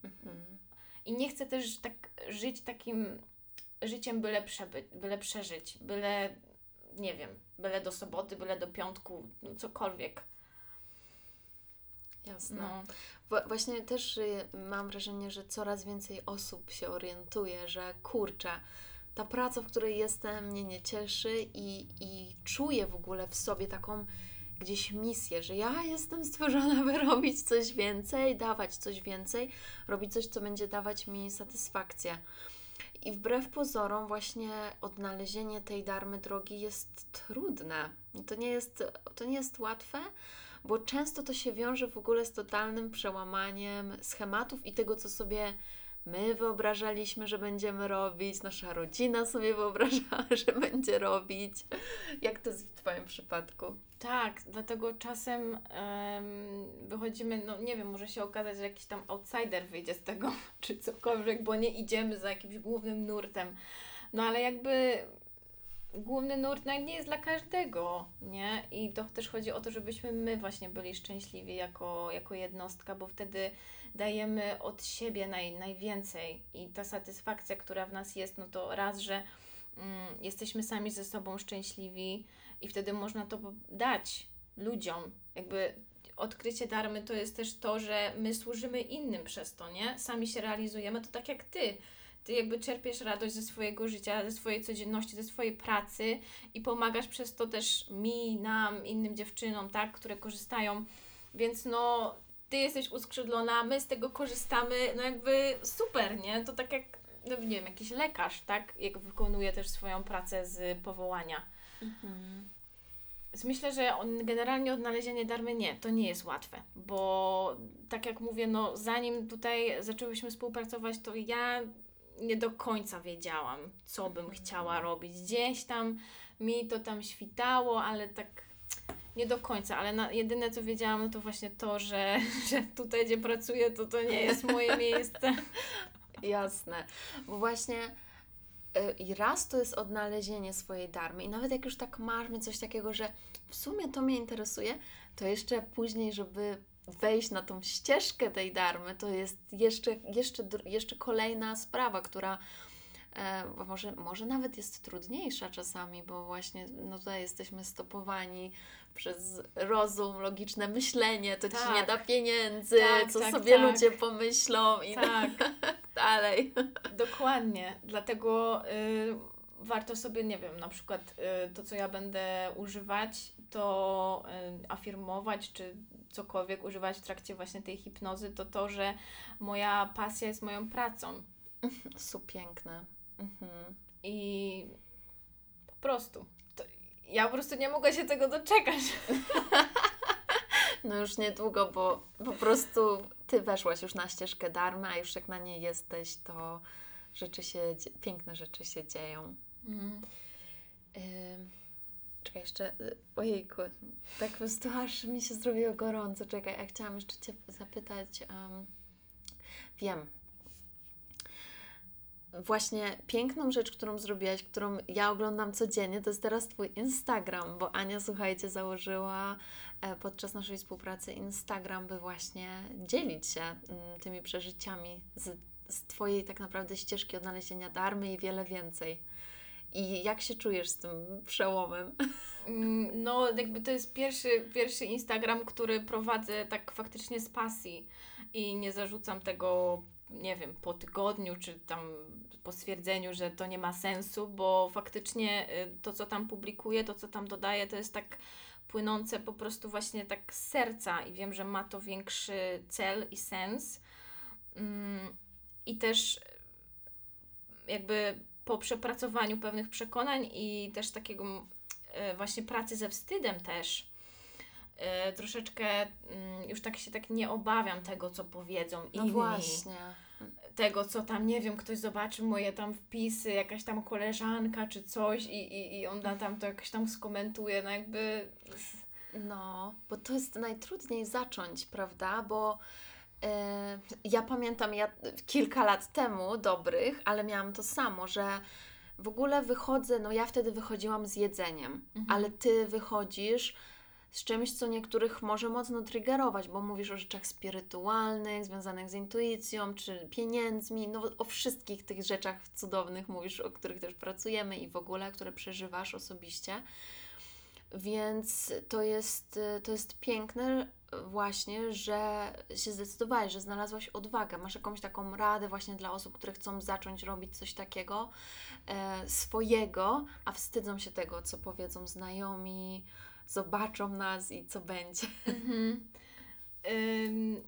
Mhm. I nie chcę też tak żyć takim życiem, byle, przeby, byle przeżyć, byle, nie wiem, byle do soboty, byle do piątku, no cokolwiek. Jasne. No. Właśnie też y, mam wrażenie, że coraz więcej osób się orientuje, że kurczę, ta praca, w której jestem, mnie nie cieszy i, i czuję w ogóle w sobie taką gdzieś misję, że ja jestem stworzona, by robić coś więcej, dawać coś więcej, robić coś, co będzie dawać mi satysfakcję. I wbrew pozorom, właśnie odnalezienie tej darmy drogi jest trudne. To nie jest, to nie jest łatwe, bo często to się wiąże w ogóle z totalnym przełamaniem schematów i tego, co sobie my wyobrażaliśmy, że będziemy robić, nasza rodzina sobie wyobrażała, że będzie robić. Jak to jest w Twoim przypadku? Tak, dlatego czasem em, wychodzimy, no nie wiem, może się okazać, że jakiś tam outsider wyjdzie z tego, czy cokolwiek, bo nie idziemy za jakimś głównym nurtem. No ale jakby główny nurt no, nie jest dla każdego, nie? I to też chodzi o to, żebyśmy my właśnie byli szczęśliwi jako, jako jednostka, bo wtedy dajemy od siebie naj, najwięcej i ta satysfakcja, która w nas jest, no to raz, że mm, jesteśmy sami ze sobą szczęśliwi, i wtedy można to dać ludziom. Jakby odkrycie darmy to jest też to, że my służymy innym przez to, nie? Sami się realizujemy, to tak jak ty. Ty jakby czerpiesz radość ze swojego życia, ze swojej codzienności, ze swojej pracy i pomagasz przez to też mi, nam, innym dziewczynom, tak, które korzystają. Więc no, ty jesteś uskrzydlona, my z tego korzystamy, no jakby super, nie? To tak jak, no nie wiem, jakiś lekarz, tak? Jak wykonuje też swoją pracę z powołania. Więc myślę, że on, generalnie odnalezienie darmy nie, to nie jest łatwe, bo tak jak mówię, no zanim tutaj zaczęłyśmy współpracować, to ja nie do końca wiedziałam, co bym chciała robić. Gdzieś tam mi to tam świtało, ale tak nie do końca, ale na, jedyne co wiedziałam, no to właśnie to, że, że tutaj, gdzie pracuję, to to nie jest moje miejsce. Jasne, bo właśnie y, i raz to jest odnalezienie swojej darmy i nawet jak już tak mamy coś takiego, że w sumie to mnie interesuje, to jeszcze później, żeby wejść na tą ścieżkę tej darmy, to jest jeszcze, jeszcze, jeszcze kolejna sprawa, która e, może, może nawet jest trudniejsza czasami, bo właśnie no tutaj jesteśmy stopowani przez rozum, logiczne myślenie, to tak. ci nie tak. da pieniędzy, tak, co tak, sobie tak. ludzie pomyślą i tak dalej. Dokładnie, dlatego y, warto sobie, nie wiem, na przykład y, to, co ja będę używać, to y, afirmować, czy cokolwiek używać w trakcie właśnie tej hipnozy, to to, że moja pasja jest moją pracą. Są piękne. Mhm. I po prostu. To ja po prostu nie mogę się tego doczekać. No już niedługo, bo po prostu ty weszłaś już na ścieżkę darmy, a już jak na niej jesteś, to rzeczy się, piękne rzeczy się dzieją. Mm. Czekaj, jeszcze, y, ojejku, tak po prostu aż mi się zrobiło gorąco. Czekaj, ja chciałam jeszcze Cię zapytać. Um, wiem. Właśnie piękną rzecz, którą zrobiłaś, którą ja oglądam codziennie, to jest teraz Twój Instagram, bo Ania, słuchajcie, założyła e, podczas naszej współpracy Instagram, by właśnie dzielić się mm, tymi przeżyciami z, z Twojej tak naprawdę ścieżki odnalezienia darmy i wiele więcej. I jak się czujesz z tym przełomem? Mm, no, jakby to jest pierwszy, pierwszy Instagram, który prowadzę tak faktycznie z pasji i nie zarzucam tego, nie wiem, po tygodniu czy tam po stwierdzeniu, że to nie ma sensu, bo faktycznie y, to, co tam publikuję, to, co tam dodaję, to jest tak płynące po prostu właśnie tak z serca i wiem, że ma to większy cel i sens. Mm, I też jakby po przepracowaniu pewnych przekonań i też takiego e, właśnie pracy ze wstydem też, troszeczkę mm, już tak się tak nie obawiam tego, co powiedzą no inni. Właśnie. Tego, co tam, nie wiem, ktoś zobaczy moje tam wpisy, jakaś tam koleżanka czy coś i, i, i ona tam to jakoś tam skomentuje, no jakby... No, bo to jest najtrudniej zacząć, prawda? Bo E, ja pamiętam ja kilka lat temu, dobrych, ale miałam to samo, że w ogóle wychodzę, no ja wtedy wychodziłam z jedzeniem, mhm. ale ty wychodzisz z czymś, co niektórych może mocno triggerować, bo mówisz o rzeczach spirytualnych, związanych z intuicją, czy pieniędzmi, no o wszystkich tych rzeczach cudownych mówisz, o których też pracujemy i w ogóle, które przeżywasz osobiście. Więc to jest, to jest piękne, właśnie, że się zdecydowałeś, że znalazłaś odwagę, masz jakąś taką radę właśnie dla osób, które chcą zacząć robić coś takiego e, swojego, a wstydzą się tego, co powiedzą znajomi, zobaczą nas i co będzie. Mhm. Ym,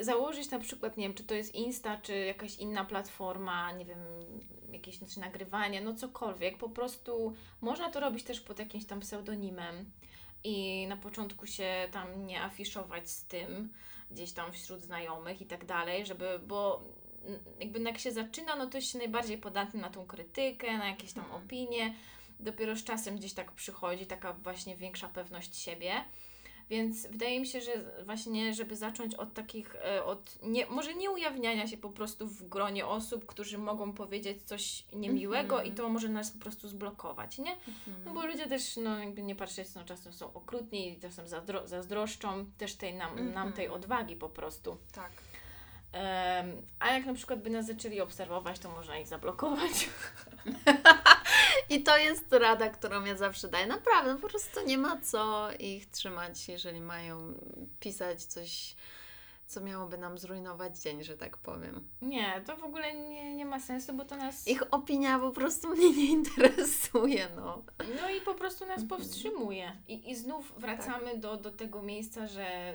założyć na przykład, nie wiem, czy to jest Insta, czy jakaś inna platforma, nie wiem, jakieś znaczy nagrywanie, no cokolwiek, po prostu można to robić też pod jakimś tam pseudonimem i na początku się tam nie afiszować z tym gdzieś tam wśród znajomych i tak dalej, żeby, bo jakby jak się zaczyna, no to jest się najbardziej podatny na tą krytykę, na jakieś tam mhm. opinie. Dopiero z czasem gdzieś tak przychodzi taka właśnie większa pewność siebie. Więc wydaje mi się, że właśnie, żeby zacząć od takich, e, od nie, może nie ujawniania się po prostu w gronie osób, którzy mogą powiedzieć coś niemiłego mm -hmm. i to może nas po prostu zblokować, nie? Mm -hmm. No bo ludzie też, no jakby nie patrzeć, no czasem są okrutni, czasem zazdro zazdroszczą też tej nam, mm -hmm. nam tej odwagi po prostu. Tak. A jak na przykład by nas zaczęli obserwować, to można ich zablokować. I to jest rada, którą ja zawsze daję. Naprawdę, po prostu nie ma co ich trzymać, jeżeli mają pisać coś, co miałoby nam zrujnować dzień, że tak powiem. Nie, to w ogóle nie, nie ma sensu, bo to nas. Ich opinia po prostu mnie nie interesuje, no. No i po prostu nas mhm. powstrzymuje. I, i znów wracamy tak. do, do tego miejsca, że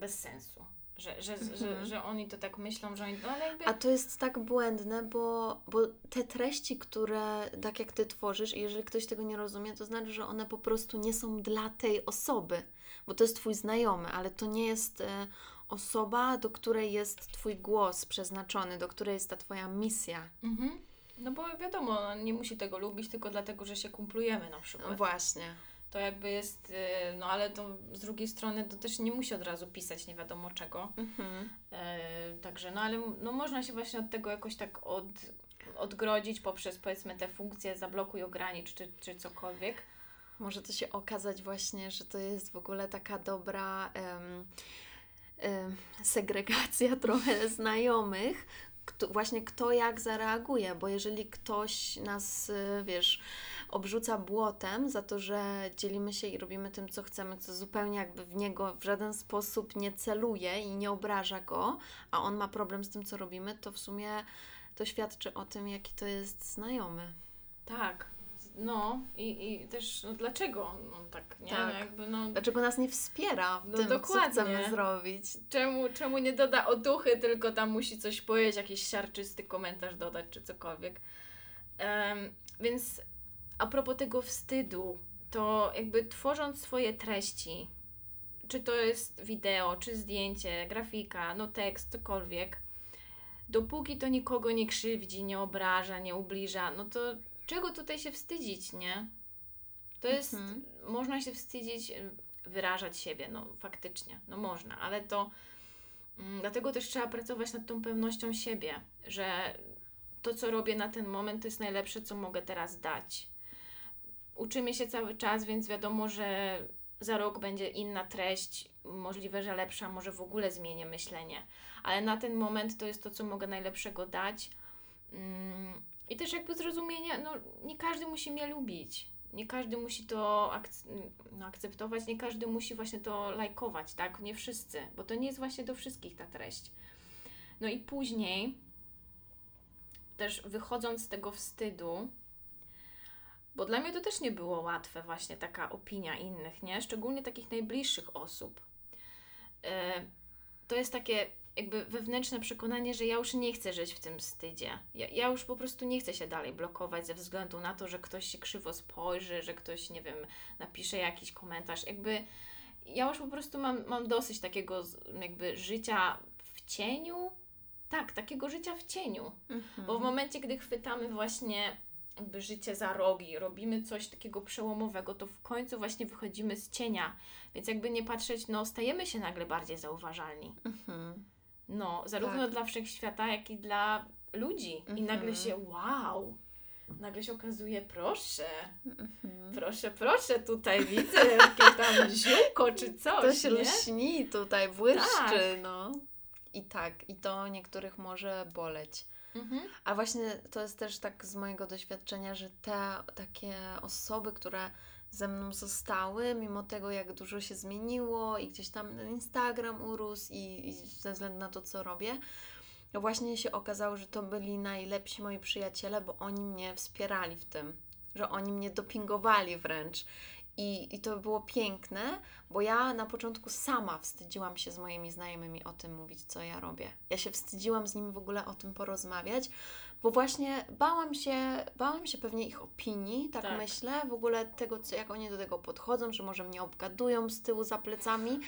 bez sensu. Że, że, mhm. że, że oni to tak myślą, że oni. No, ale jakby... A to jest tak błędne, bo, bo te treści, które tak jak ty tworzysz, i jeżeli ktoś tego nie rozumie, to znaczy, że one po prostu nie są dla tej osoby, bo to jest twój znajomy, ale to nie jest e, osoba, do której jest twój głos przeznaczony, do której jest ta twoja misja. Mhm. No bo wiadomo, nie musi tego lubić tylko dlatego, że się kumplujemy na przykład. No właśnie. To jakby jest, y, no ale to z drugiej strony to też nie musi od razu pisać nie wiadomo czego. Mhm. E, także, no ale no, można się właśnie od tego jakoś tak od, odgrodzić poprzez powiedzmy te funkcje zablokuj, ogranicz czy, czy cokolwiek. Może to się okazać właśnie, że to jest w ogóle taka dobra em, em, segregacja trochę znajomych, kto, właśnie kto jak zareaguje, bo jeżeli ktoś nas, y, wiesz, obrzuca błotem za to, że dzielimy się i robimy tym, co chcemy, co zupełnie jakby w niego w żaden sposób nie celuje i nie obraża go, a on ma problem z tym, co robimy, to w sumie to świadczy o tym, jaki to jest znajomy. Tak. No i, i też no, dlaczego no, tak, nie? Tak. No, jakby, no, Dlaczego nas nie wspiera w No tym, dokładnie. co chcemy zrobić? czemu, czemu nie doda oduchy, tylko tam musi coś powiedzieć, jakiś siarczysty komentarz dodać, czy cokolwiek. Em, więc a propos tego wstydu, to jakby tworząc swoje treści, czy to jest wideo, czy zdjęcie, grafika, no tekst, cokolwiek, dopóki to nikogo nie krzywdzi, nie obraża, nie ubliża, no to czego tutaj się wstydzić, nie? To jest, Mhm. można się wstydzić, wyrażać siebie, no faktycznie, no można, ale to mm, dlatego też trzeba pracować nad tą pewnością siebie, że to, co robię na ten moment, to jest najlepsze, co mogę teraz dać. Uczymy się cały czas, więc wiadomo, że za rok będzie inna treść, możliwe, że lepsza, może w ogóle zmienię myślenie, ale na ten moment to jest to, co mogę najlepszego dać. Mm, I też jakby zrozumienie, no nie każdy musi mnie lubić, nie każdy musi to akc- no, akceptować, nie każdy musi właśnie to lajkować, tak? Nie wszyscy, bo to nie jest właśnie do wszystkich ta treść. No i później też wychodząc z tego wstydu, bo dla mnie to też nie było łatwe właśnie taka opinia innych, nie? Szczególnie takich najbliższych osób. E, to jest takie jakby wewnętrzne przekonanie, że ja już nie chcę żyć w tym wstydzie. Ja, ja już po prostu nie chcę się dalej blokować ze względu na to, że ktoś się krzywo spojrzy, że ktoś, nie wiem, napisze jakiś komentarz. Jakby ja już po prostu mam, mam dosyć takiego jakby życia w cieniu. Tak, takiego życia w cieniu. Mhm. Bo w momencie, gdy chwytamy właśnie jakby życie za rogi, robimy coś takiego przełomowego, to w końcu właśnie wychodzimy z cienia. Więc jakby nie patrzeć, no stajemy się nagle bardziej zauważalni. Mhm. No, zarówno Tak. dla wszechświata, jak i dla ludzi. I Mhm. nagle się, wow, nagle się okazuje, proszę, Mhm. proszę, proszę, tutaj widzę jakieś tam ziółko czy coś, To się nie? lśni tutaj, błyszczy, Tak. no. I tak, i to niektórych może boleć. Mhm. A właśnie to jest też tak z mojego doświadczenia, że te takie osoby, które ze mną zostały, mimo tego, jak dużo się zmieniło i gdzieś tam Instagram urósł i, i ze względu na to, co robię, właśnie się okazało, że to byli najlepsi moi przyjaciele, bo oni mnie wspierali w tym, że oni mnie dopingowali wręcz. I, I to było piękne, bo ja na początku sama wstydziłam się z moimi znajomymi o tym mówić, co ja robię. Ja się wstydziłam z nimi w ogóle o tym porozmawiać, bo właśnie bałam się, bałam się pewnie ich opinii, tak, Tak. myślę, w ogóle tego, co, jak oni do tego podchodzą, że może mnie obgadują z tyłu za plecami.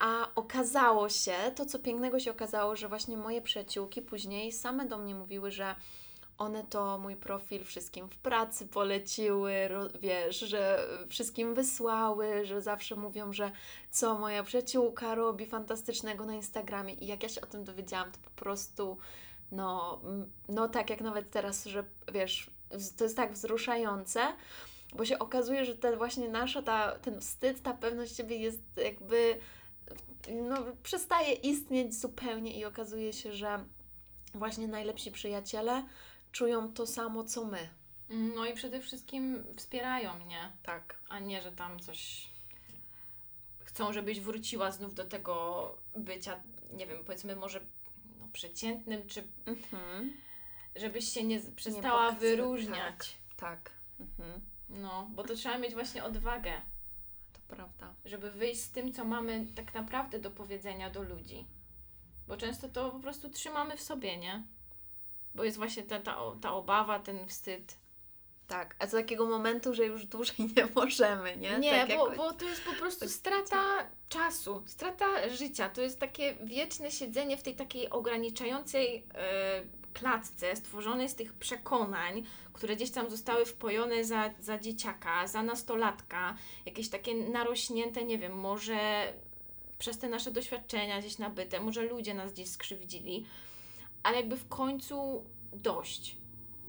A okazało się, to co pięknego się okazało, że właśnie moje przyjaciółki później same do mnie mówiły, że one to mój profil wszystkim w pracy poleciły, wiesz, że wszystkim wysłały, że zawsze mówią, że co moja przyjaciółka robi fantastycznego na Instagramie. I jak ja się o tym dowiedziałam, to po prostu, no, no tak jak nawet teraz, że wiesz, to jest tak wzruszające, bo się okazuje, że ten właśnie nasza, ta, ten wstyd, ta pewność siebie jest jakby, no, przestaje istnieć zupełnie i okazuje się, że właśnie najlepsi przyjaciele czują to samo, co my. No i przede wszystkim wspierają mnie, Tak. a nie, że tam coś chcą, żebyś wróciła znów do tego bycia, nie wiem, powiedzmy może no, przeciętnym, czy Mhm. żebyś się nie przestała pokazywać, wyróżniać. Tak. Mhm. No, bo to trzeba mieć właśnie odwagę, To prawda. żeby wyjść z tym, co mamy tak naprawdę do powiedzenia do ludzi. Bo często to po prostu trzymamy w sobie, nie? Bo jest właśnie ta, ta, ta obawa, ten wstyd. Tak, a do takiego momentu, że już dłużej nie możemy, nie? Nie, tak bo, bo to jest po prostu strata czasu, strata życia. To jest takie wieczne siedzenie w tej takiej ograniczającej e, klatce, stworzonej z tych przekonań, które gdzieś tam zostały wpojone za, za dzieciaka, za nastolatka, jakieś takie narośnięte, nie wiem, może przez te nasze doświadczenia gdzieś nabyte, może ludzie nas gdzieś skrzywdzili, ale jakby w końcu dość.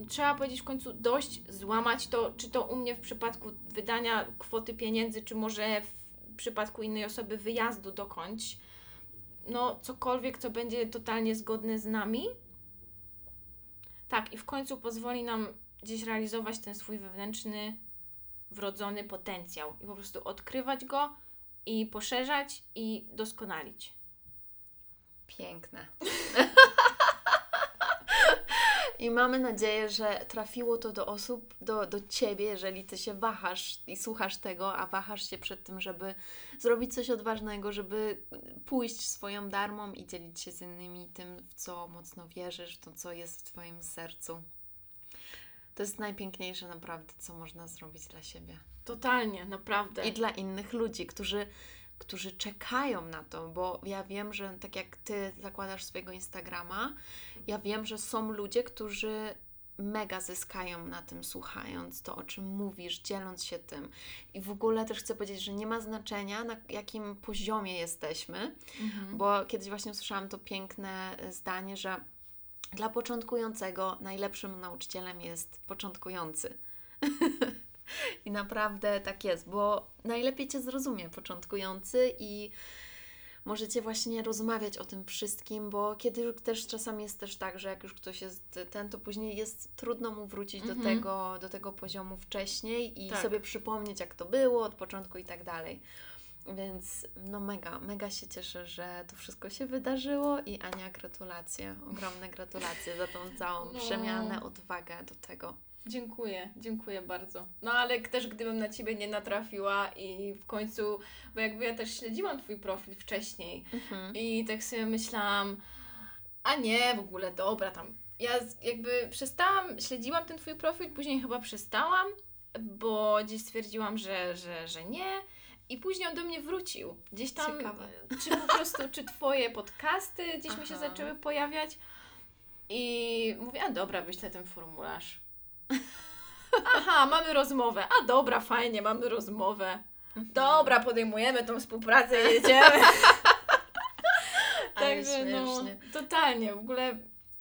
Trzeba powiedzieć w końcu dość, złamać to, czy to u mnie w przypadku wydania kwoty pieniędzy, czy może w przypadku innej osoby wyjazdu dokądś. No, cokolwiek, co będzie totalnie zgodne z nami. Tak, i w końcu pozwoli nam gdzieś realizować ten swój wewnętrzny, wrodzony potencjał i po prostu odkrywać go i poszerzać i doskonalić. Piękne. I mamy nadzieję, że trafiło to do osób, do, do ciebie, jeżeli ty się wahasz i słuchasz tego, a wahasz się przed tym, żeby zrobić coś odważnego, żeby pójść swoją darmą i dzielić się z innymi tym, w co mocno wierzysz, to, co jest w Twoim sercu. To jest najpiękniejsze naprawdę, co można zrobić dla siebie. Totalnie, naprawdę. I dla innych ludzi, którzy, którzy czekają na to, bo ja wiem, że tak jak ty zakładasz swojego Instagrama, ja wiem, że są ludzie, którzy mega zyskają na tym, słuchając to, o czym mówisz, dzieląc się tym. I w ogóle też chcę powiedzieć, że nie ma znaczenia, na jakim poziomie jesteśmy, Mhm. bo kiedyś właśnie usłyszałam to piękne e, zdanie, że dla początkującego najlepszym nauczycielem jest początkujący. I naprawdę tak jest, bo najlepiej Cię zrozumie początkujący i możecie właśnie rozmawiać o tym wszystkim, bo kiedy też czasami jest też tak, że jak już ktoś jest ten, to później jest trudno mu wrócić do, Mhm. tego, do tego poziomu wcześniej i Tak. sobie przypomnieć, jak to było od początku i tak dalej. Więc no mega, mega się cieszę, że to wszystko się wydarzyło i Ania, gratulacje, ogromne gratulacje za tą całą No. przemianę, odwagę do tego. Dziękuję, dziękuję bardzo. No ale też gdybym na Ciebie nie natrafiła i w końcu, bo jakby ja też śledziłam Twój profil wcześniej Mhm. i tak sobie myślałam, a nie, w ogóle dobra tam. Ja jakby przestałam, śledziłam ten Twój profil, później chyba przestałam, bo gdzieś stwierdziłam, że, że, że nie. I później on do mnie wrócił. Gdzieś tam, Ciekawe. czy po prostu, czy Twoje podcasty gdzieś mi się Aha. zaczęły pojawiać. I mówię, a dobra, wyślę ten formularz. Aha, mamy rozmowę. A dobra, fajnie, mamy rozmowę. Dobra, podejmujemy tą współpracę, jedziemy. Ale Także no, totalnie, w ogóle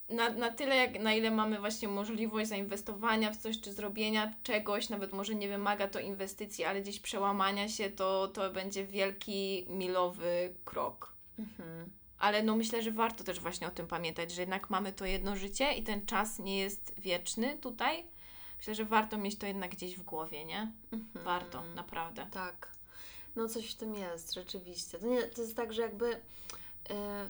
na, na tyle, jak, na ile mamy właśnie możliwość zainwestowania w coś, czy zrobienia czegoś, nawet może nie wymaga to inwestycji, ale gdzieś przełamania się, to, to będzie wielki, milowy krok. Mhm. Ale no myślę, że warto też właśnie o tym pamiętać, że jednak mamy to jedno życie i ten czas nie jest wieczny tutaj. Myślę, że warto mieć to jednak gdzieś w głowie, nie? Mhm. Warto, naprawdę. Tak. No coś w tym jest, rzeczywiście. To, nie, to jest tak, że jakby e,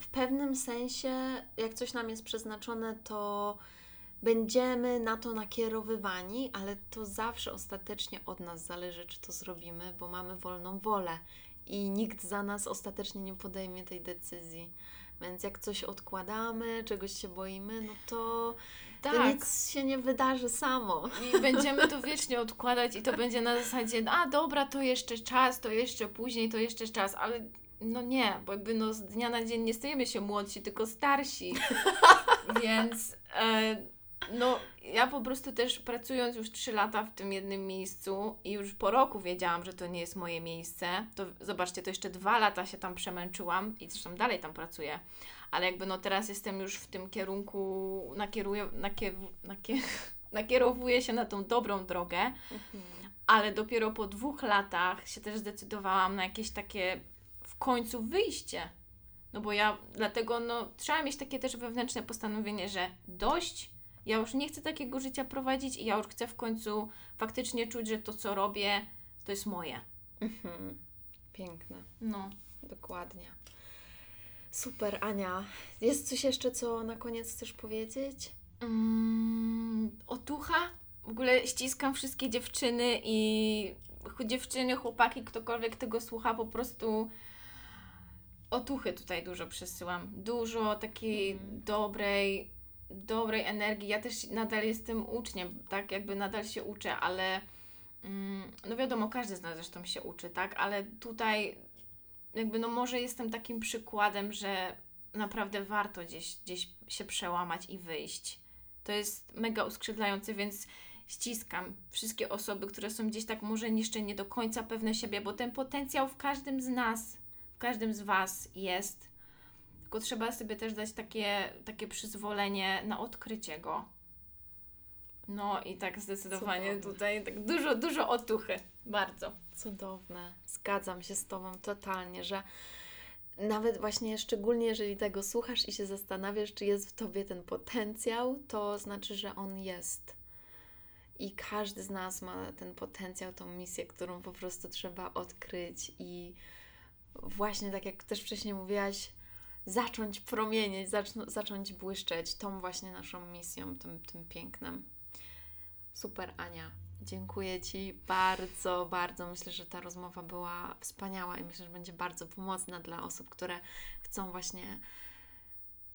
w pewnym sensie, jak coś nam jest przeznaczone, to będziemy na to nakierowywani, ale to zawsze ostatecznie od nas zależy, czy to zrobimy, bo mamy wolną wolę i nikt za nas ostatecznie nie podejmie tej decyzji. Więc jak coś odkładamy, czegoś się boimy, no to, to Tak. nic się nie wydarzy samo. I będziemy to wiecznie odkładać i to będzie na zasadzie, a dobra, to jeszcze czas, to jeszcze później, to jeszcze czas, ale no nie, bo jakby no z dnia na dzień nie stajemy się młodsi, tylko starsi. Więc e, no ja po prostu też pracując już 3 lata w tym jednym miejscu i już po roku wiedziałam, że to nie jest moje miejsce, to zobaczcie, to jeszcze dwa lata się tam przemęczyłam i zresztą dalej tam pracuję. Ale jakby no teraz jestem już w tym kierunku, nakieruję, nakier, nakier, nakierowuję się na tą dobrą drogę, ale dopiero po dwóch latach się też zdecydowałam na jakieś takie w końcu wyjście. No bo ja dlatego no, trzeba mieć takie też wewnętrzne postanowienie, że dość, ja już nie chcę takiego życia prowadzić i ja już chcę w końcu faktycznie czuć, że to co robię to jest moje. Mhm. Piękne. No. Dokładnie. Super, Ania. Jest coś jeszcze, co na koniec chcesz powiedzieć? Mm, otucha. W ogóle ściskam wszystkie dziewczyny i dziewczyny, chłopaki, ktokolwiek tego słucha, po prostu otuchy tutaj dużo przesyłam. Dużo takiej Mhm. dobrej, dobrej energii. Ja też nadal jestem uczniem, tak? Jakby nadal się uczę, ale mm, no wiadomo, każdy z nas zresztą się uczy, tak? Ale tutaj jakby no może jestem takim przykładem, że naprawdę warto gdzieś, gdzieś się przełamać i wyjść. To jest mega uskrzydlające, więc ściskam wszystkie osoby, które są gdzieś tak może jeszcze nie do końca pewne siebie, bo ten potencjał w każdym z nas, w każdym z Was jest. Tylko trzeba sobie też dać takie, takie przyzwolenie na odkrycie go. No i tak zdecydowanie Cudowne. tutaj tak dużo, dużo otuchy. Bardzo. Cudowne. Zgadzam się z Tobą totalnie, że nawet właśnie szczególnie jeżeli tego słuchasz i się zastanawiasz, czy jest w Tobie ten potencjał, to znaczy, że on jest. I każdy z nas ma ten potencjał, tą misję, którą po prostu trzeba odkryć i właśnie tak jak też wcześniej mówiłaś, zacząć promienieć, zacz- zacząć błyszczeć tą właśnie naszą misją, tym, tym pięknem. Super, Ania. Dziękuję Ci bardzo, bardzo. Myślę, że ta rozmowa była wspaniała i myślę, że będzie bardzo pomocna dla osób, które chcą właśnie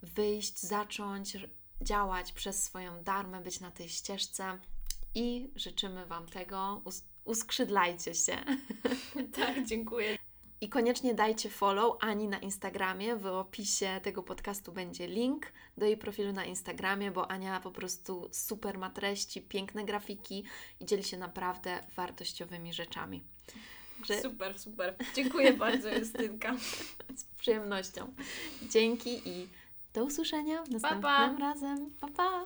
wyjść, zacząć działać przez swoją darmę, być na tej ścieżce i życzymy Wam tego. Us- uskrzydlajcie się. Tak, dziękuję. I koniecznie dajcie follow Ani na Instagramie. W opisie tego podcastu będzie link do jej profilu na Instagramie, bo Ania po prostu super ma treści, piękne grafiki i dzieli się naprawdę wartościowymi rzeczami. Także Super, super. Dziękuję bardzo, Justynka. z przyjemnością. Dzięki i do usłyszenia następnym pa. razem. Pa, pa!